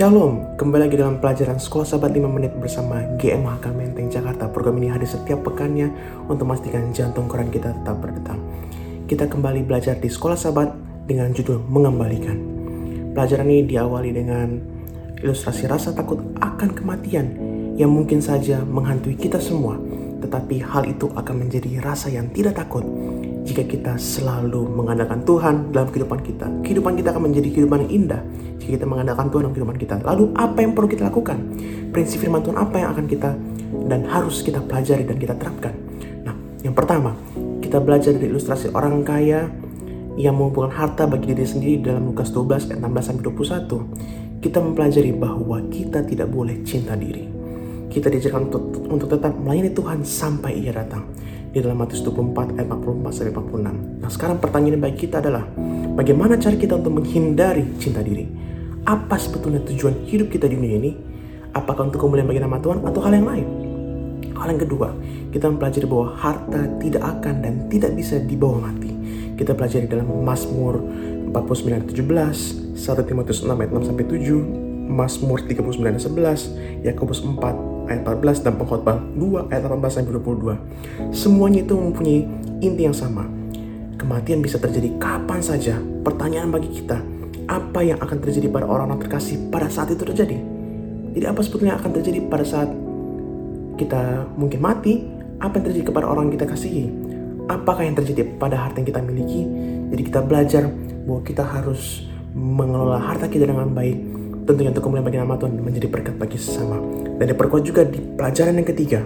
Shalom, kembali lagi dalam pelajaran Sekolah Sahabat 5 Menit bersama GMHK Menteng Jakarta. Program ini hadir setiap pekannya untuk memastikan jantung koran kita tetap berdetak. Kita kembali belajar di Sekolah Sahabat dengan judul Mengembalikan. Pelajaran ini diawali dengan ilustrasi rasa takut akan kematian yang mungkin saja menghantui kita semua. Tetapi hal itu akan menjadi rasa yang tidak takut jika kita selalu mengandalkan Tuhan dalam kehidupan kita. Kehidupan kita akan menjadi kehidupan yang indah kita mengandalkan Tuhan dalam kehidupan kita. Lalu apa yang perlu kita lakukan? Prinsip firman Tuhan apa yang akan kita dan harus kita pelajari dan kita terapkan? Nah, yang pertama, kita belajar dari ilustrasi orang kaya yang mengumpulkan harta bagi diri sendiri dalam Lukas 12 ayat 16 sampai 21. Kita mempelajari bahwa kita tidak boleh cinta diri. Kita diajarkan untuk, untuk tetap melayani Tuhan sampai ia datang di dalam Matius 24 ayat 44 sampai 46. Nah, sekarang pertanyaan bagi kita adalah bagaimana cara kita untuk menghindari cinta diri? Apa sebetulnya tujuan hidup kita di dunia ini? Apakah untuk kemuliaan bagi nama Tuhan atau hal yang lain? Hal yang kedua, kita mempelajari bahwa harta tidak akan dan tidak bisa dibawa mati. Kita pelajari dalam Mazmur 49 17, 1 Timotius 6 ayat 6 sampai 7, Mazmur 39 ayat 11, Yakobus 4 ayat 14 dan pengkhotbah 2 ayat 18 sampai 22. Semuanya itu mempunyai inti yang sama. Kematian bisa terjadi kapan saja. Pertanyaan bagi kita, apa yang akan terjadi pada orang-orang terkasih pada saat itu terjadi? Jadi apa sebetulnya akan terjadi pada saat kita mungkin mati? Apa yang terjadi kepada orang yang kita kasihi? Apakah yang terjadi pada harta yang kita miliki? Jadi kita belajar bahwa kita harus mengelola harta kita dengan baik tentunya untuk kemuliaan bagi nama Tuhan menjadi berkat bagi sesama dan diperkuat juga di pelajaran yang ketiga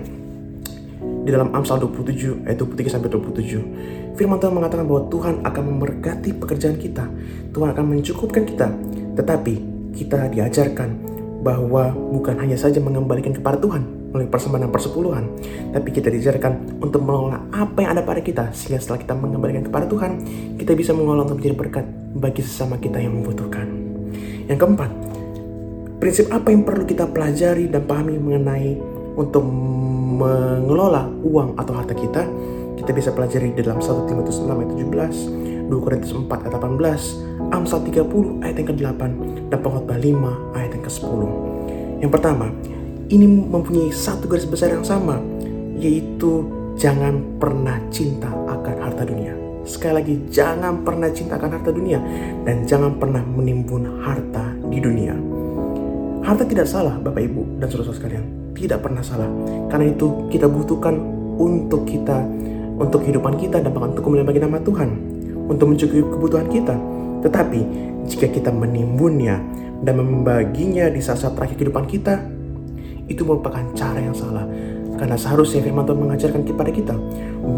di dalam Amsal 27 ayat 23 sampai 27 firman Tuhan mengatakan bahwa Tuhan akan memberkati pekerjaan kita. Tuhan akan mencukupkan kita. Tetapi kita diajarkan bahwa bukan hanya saja mengembalikan kepada Tuhan melalui persembahan dan persepuluhan, tapi kita diajarkan untuk mengelola apa yang ada pada kita, sehingga setelah kita mengembalikan kepada Tuhan, kita bisa mengelola untuk menjadi berkat bagi sesama kita yang membutuhkan. Yang keempat, prinsip apa yang perlu kita pelajari dan pahami mengenai untuk mengelola uang atau harta kita kita bisa pelajari dalam 1 Timotius 6 ayat 17 2 Korintus 4 ayat 18 Amsal 30 ayat yang ke-8 dan pengkhotbah 5 ayat yang ke-10 yang pertama ini mempunyai satu garis besar yang sama yaitu jangan pernah cinta akan harta dunia. Sekali lagi jangan pernah cinta akan harta dunia dan jangan pernah menimbun harta di dunia. Harta tidak salah, Bapak Ibu dan saudara-saudara sekalian. Tidak pernah salah. Karena itu kita butuhkan untuk kita, untuk kehidupan kita dan bahkan untuk kemuliaan bagi nama Tuhan. Untuk mencukupi kebutuhan kita. Tetapi jika kita menimbunnya dan membaginya di saat-saat terakhir kehidupan kita, itu merupakan cara yang salah. Karena seharusnya firman Tuhan mengajarkan kepada kita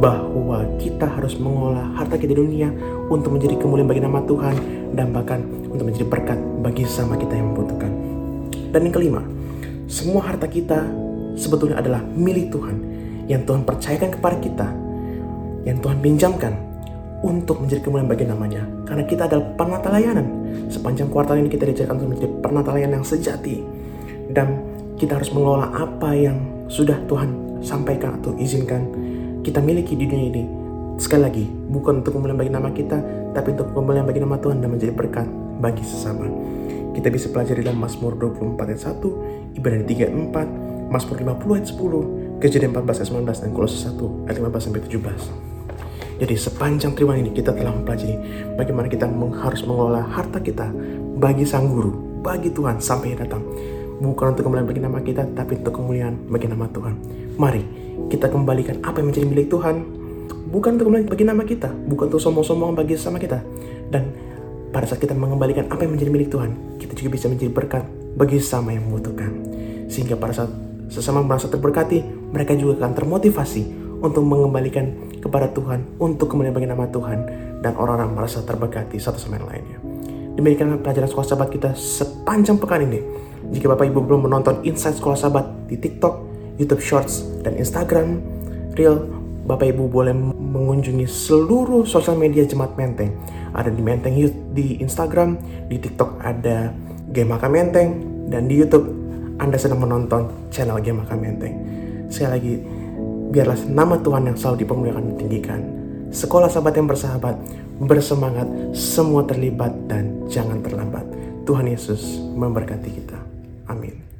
bahwa kita harus mengolah harta kita di dunia untuk menjadi kemuliaan bagi nama Tuhan dan bahkan untuk menjadi berkat bagi sama kita yang membutuhkan. Dan yang kelima, semua harta kita sebetulnya adalah milik Tuhan yang Tuhan percayakan kepada kita, yang Tuhan pinjamkan untuk menjadi kemuliaan bagi namanya. Karena kita adalah penata layanan. Sepanjang kuartal ini kita diajarkan untuk menjadi penata layanan yang sejati. Dan kita harus mengelola apa yang sudah Tuhan sampaikan atau izinkan kita miliki di dunia ini. Sekali lagi, bukan untuk kemuliaan bagi nama kita, tapi untuk kemuliaan bagi nama Tuhan dan menjadi berkat bagi sesama. Kita bisa pelajari dalam Mazmur 24 ayat 1, Ibrani 3 ayat 4, Mazmur 50 ayat 10, Kejadian 14 ayat 19 dan Kolose 1 ayat 15 sampai 17. Jadi sepanjang triwan ini kita telah mempelajari bagaimana kita harus mengelola harta kita bagi sang guru, bagi Tuhan sampai datang. Bukan untuk kemuliaan bagi nama kita, tapi untuk kemuliaan bagi nama Tuhan. Mari kita kembalikan apa yang menjadi milik Tuhan, bukan untuk kemuliaan bagi nama kita, bukan untuk sombong-sombong bagi sama kita. Dan pada saat kita mengembalikan apa yang menjadi milik Tuhan, kita juga bisa menjadi berkat bagi sesama yang membutuhkan. Sehingga pada saat sesama merasa terberkati, mereka juga akan termotivasi untuk mengembalikan kepada Tuhan untuk kemudian bagi nama Tuhan dan orang-orang merasa terberkati satu sama yang lainnya. Demikian pelajaran sekolah sahabat kita sepanjang pekan ini. Jika Bapak Ibu belum menonton Insight Sekolah Sahabat di TikTok, YouTube Shorts, dan Instagram Real, Bapak Ibu boleh mengunjungi seluruh sosial media Jemaat Menteng ada di Menteng di Instagram, di TikTok ada Game Maka Menteng, dan di YouTube Anda sedang menonton channel Game Maka Menteng. Sekali lagi, biarlah nama Tuhan yang selalu dipemuliakan dan ditinggikan. Sekolah sahabat yang bersahabat, bersemangat, semua terlibat dan jangan terlambat. Tuhan Yesus memberkati kita. Amin.